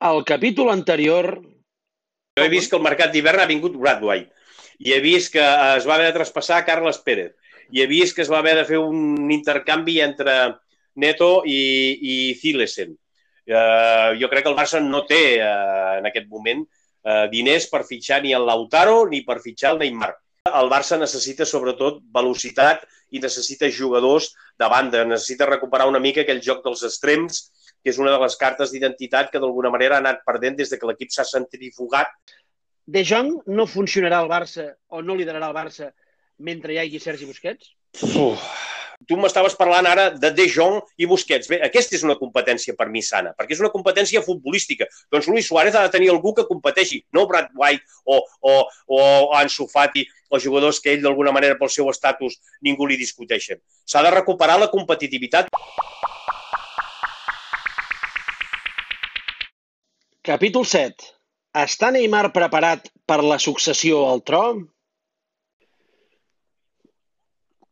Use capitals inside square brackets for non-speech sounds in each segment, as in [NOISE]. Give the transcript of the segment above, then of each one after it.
Al capítol anterior... Jo he vist que el mercat d'hivern ha vingut Bradway i he vist que es va haver de traspassar Carles Pérez i he vist que es va haver de fer un intercanvi entre Neto i, i Zilesen. Uh, jo crec que el Barça no té uh, en aquest moment uh, diners per fitxar ni el Lautaro ni per fitxar el Neymar. El Barça necessita sobretot velocitat i necessita jugadors de banda, necessita recuperar una mica aquell joc dels extrems que és una de les cartes d'identitat que d'alguna manera ha anat perdent des de que l'equip s'ha centrifugat. De Jong no funcionarà al Barça o no liderarà el Barça mentre hi hagi Sergi Busquets? Uf. Tu m'estaves parlant ara de De Jong i Busquets. Bé, aquesta és una competència per mi sana, perquè és una competència futbolística. Doncs Luis Suárez ha de tenir algú que competeixi, no Brad White o, o, o Ansu Fati, o jugadors que ell d'alguna manera pel seu estatus ningú li discuteixen. S'ha de recuperar la competitivitat. Capítol 7. Està Neymar preparat per la successió al tro?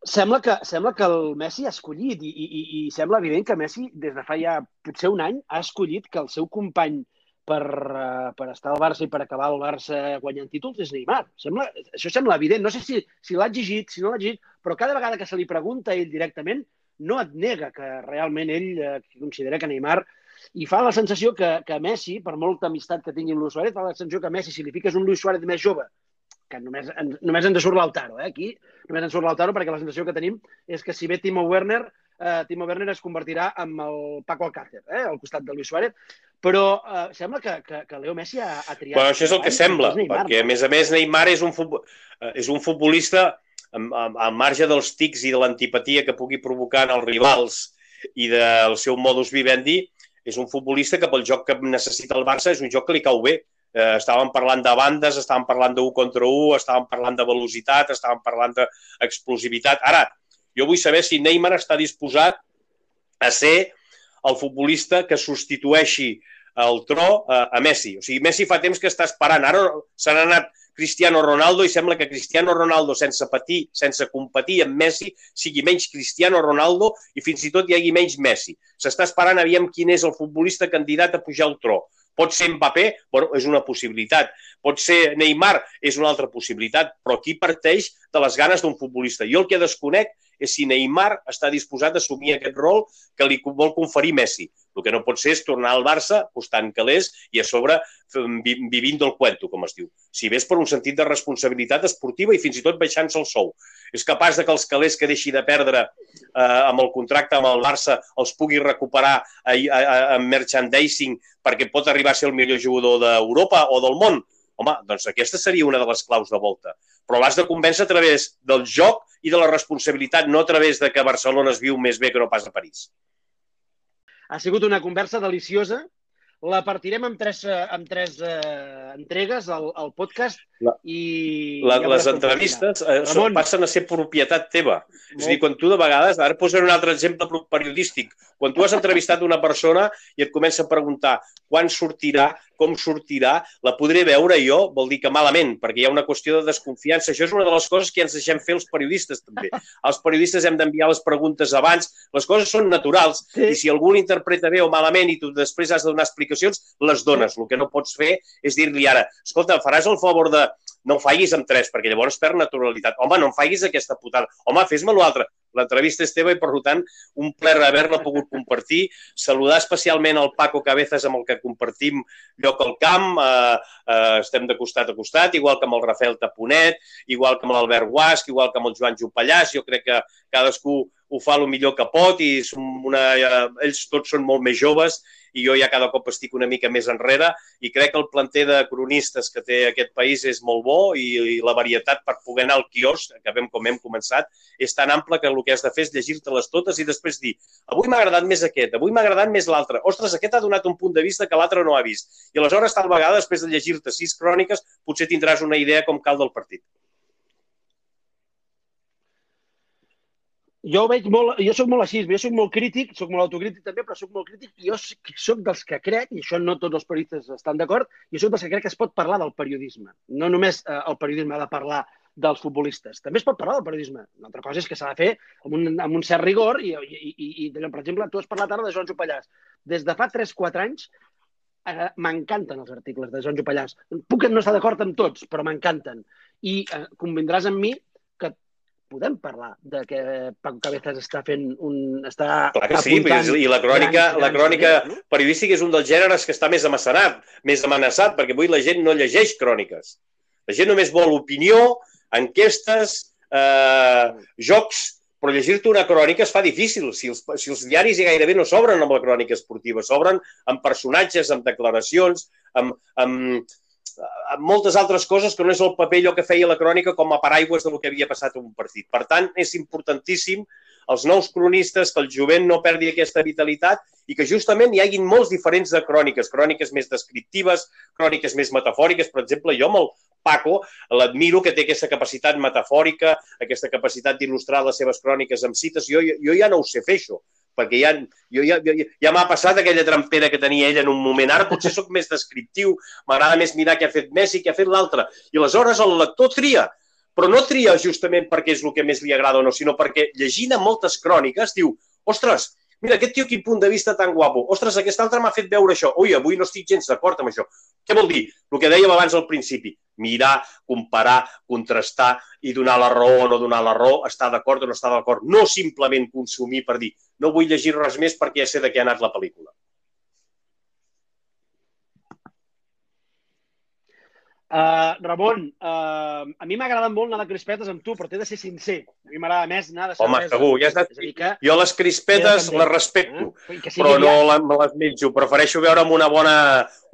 Sembla que, sembla que el Messi ha escollit i, i, i sembla evident que Messi des de fa ja potser un any ha escollit que el seu company per, uh, per estar al Barça i per acabar el Barça guanyant títols és Neymar. Sembla, això sembla evident. No sé si, si l'ha exigit, si no l'ha exigit, però cada vegada que se li pregunta ell directament no et nega que realment ell uh, considera que Neymar i fa la sensació que, que Messi, per molta amistat que tingui amb Luis Suárez, fa la sensació que Messi, si li fiques un Luis Suárez més jove, que només, en, només ens surt l'Altaro, eh, aquí, només ens surt l'Altaro perquè la sensació que tenim és que si ve Timo Werner, eh, Timo Werner es convertirà en el Paco Alcácer, eh, al costat de Luis Suárez, però eh, sembla que, que, que Leo Messi ha, ha triat... Bueno, això és el que sembla, Neymar, perquè a més a més Neymar és un, futbol, eh, és un futbolista al marge dels tics i de l'antipatia que pugui provocar en els rivals i del seu modus vivendi, és un futbolista que pel joc que necessita el Barça és un joc que li cau bé. Eh, estàvem parlant de bandes, estàvem parlant 1 contra 1, estàvem parlant de velocitat, estàvem parlant d'explosivitat. Ara, jo vull saber si Neymar està disposat a ser el futbolista que substitueixi el tro a, a Messi. O sigui, Messi fa temps que està esperant. Ara se n'ha anat Cristiano Ronaldo i sembla que Cristiano Ronaldo, sense patir, sense competir amb Messi, sigui menys Cristiano Ronaldo i fins i tot hi hagi menys Messi. S'està esperant aviam quin és el futbolista candidat a pujar al tro. Pot ser Mbappé? Bueno, és una possibilitat. Pot ser Neymar? És una altra possibilitat. Però aquí parteix de les ganes d'un futbolista. Jo el que desconec és si Neymar està disposat a assumir aquest rol que li vol conferir Messi. El que no pot ser és tornar al Barça costant calés i a sobre vivint del cuento, com es diu. Si ves per un sentit de responsabilitat esportiva i fins i tot baixant-se el sou. És capaç de que els calés que deixi de perdre eh, amb el contracte amb el Barça els pugui recuperar a, a, a, a merchandising perquè pot arribar a ser el millor jugador d'Europa o del món? Home, doncs aquesta seria una de les claus de volta. Però l'has de convèncer a través del joc i de la responsabilitat, no a través de que Barcelona es viu més bé que no pas a París. Ha sigut una conversa deliciosa. La partirem amb tres, eh, amb tres uh, entregues al, al podcast la, i... La, ja les entrevistes eh, són, passen a ser propietat teva. Molt. És a dir, quan tu de vegades, ara posaré un altre exemple periodístic, quan tu has entrevistat una persona i et comença a preguntar quan sortirà, com sortirà, la podré veure jo, vol dir que malament, perquè hi ha una qüestió de desconfiança. Això és una de les coses que ens deixem fer els periodistes, també. [LAUGHS] Els periodistes hem d'enviar les preguntes abans, les coses són naturals, sí. i si algú l'interpreta bé o malament i tu després has de donar explicacions, les dones. El que no pots fer és dir-li ara, escolta, faràs el favor de no ho faiguis amb tres, perquè llavors perd naturalitat. Home, no em faiguis aquesta putada. Home, fes-me l'altre. L'entrevista és teva i, per tant, un plaer haver-la pogut compartir. Saludar especialment al Paco Cabezas, amb el que compartim lloc al camp. Eh, eh, estem de costat a costat, igual que amb el Rafael Taponet, igual que amb l'Albert Guasc, igual que amb el Joan Jupallàs. Jo crec que cadascú ho fa el millor que pot i una, eh, ells tots són molt més joves i jo ja cada cop estic una mica més enrere i crec que el planter de cronistes que té aquest país és molt bo i, i la varietat per poder anar al quiosc, que vam com hem començat, és tan ample que el que has de fer és llegir-te-les totes i després dir avui m'ha agradat més aquest, avui m'ha agradat més l'altre. Ostres, aquest ha donat un punt de vista que l'altre no ha vist. I aleshores, tal vegada, després de llegir-te sis cròniques, potser tindràs una idea com cal del partit. Jo veig molt, jo sóc molt així, jo sóc molt crític, sóc molt autocrític també, però sóc molt crític i jo sóc dels que crec, i això no tots els periodistes estan d'acord, jo sóc dels que crec que es pot parlar del periodisme. No només eh, el periodisme ha de parlar dels futbolistes. També es pot parlar del periodisme. Una altra cosa és que s'ha de fer amb un, amb un cert rigor i, i, i, i per exemple, tu has parlat ara de Joan Jopallàs. Des de fa 3-4 anys m'encanten els articles de Joan Jopallàs. Puc no estar d'acord amb tots, però m'encanten. I eh, convindràs amb mi podem parlar de que Paco Cabezas està fent un... Està Clar que sí, i la crònica, grans, la crònica grans, periodística és un dels gèneres que està més amenaçat, més amenaçat, perquè avui la gent no llegeix cròniques. La gent només vol opinió, enquestes, eh, jocs, però llegir-te una crònica es fa difícil. Si els, si els diaris ja gairebé no s'obren amb la crònica esportiva, s'obren amb personatges, amb declaracions, amb, amb, amb moltes altres coses que no és el paper allò que feia la crònica com a paraigües del que havia passat en un partit. Per tant, és importantíssim els nous cronistes, que el jovent no perdi aquesta vitalitat i que justament hi hagin molts diferents de cròniques, cròniques més descriptives, cròniques més metafòriques. Per exemple, jo amb el Paco l'admiro que té aquesta capacitat metafòrica, aquesta capacitat d'il·lustrar les seves cròniques amb cites. Jo, jo ja no ho sé fer, això, perquè ja, jo, ja, ja, ja m'ha passat aquella trampera que tenia ella en un moment. Ara potser sóc més descriptiu, m'agrada més mirar què ha fet Messi, què ha fet l'altre. I aleshores el lector tria però no tria justament perquè és el que més li agrada o no, sinó perquè llegint moltes cròniques diu, ostres, mira, aquest tio quin punt de vista tan guapo, ostres, aquest altre m'ha fet veure això, ui, avui no estic gens d'acord amb això. Què vol dir? El que dèiem abans al principi, mirar, comparar, contrastar i donar la raó o no donar la raó, estar d'acord o no estar d'acord, no simplement consumir per dir, no vull llegir res més perquè ja sé de què ha anat la pel·lícula. Uh, Ramon, uh, a mi m'agrada molt anar de crispetes amb tu, però t'he de ser sincer. A mi m'agrada més anar de cervesa. Home, segur, ja de... que... Jo les crispetes les respecto, eh? però no ja... me les menjo. Prefereixo veure amb una bona,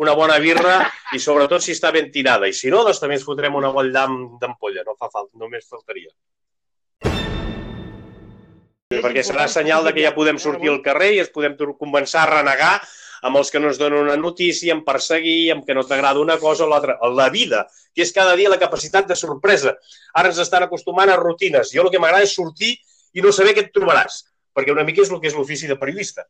una bona birra i sobretot si està ben tirada. I si no, doncs també ens fotrem una bon llamp d'ampolla. No fa falta, només faltaria. Perquè serà senyal de que ja podem sortir al carrer i es podem començar a renegar amb els que no ens donen una notícia, amb perseguir, amb que no t'agrada una cosa o l'altra. La vida, que és cada dia la capacitat de sorpresa. Ara ens estan acostumant a rutines. Jo el que m'agrada és sortir i no saber què et trobaràs, perquè una mica és el que és l'ofici de periodista.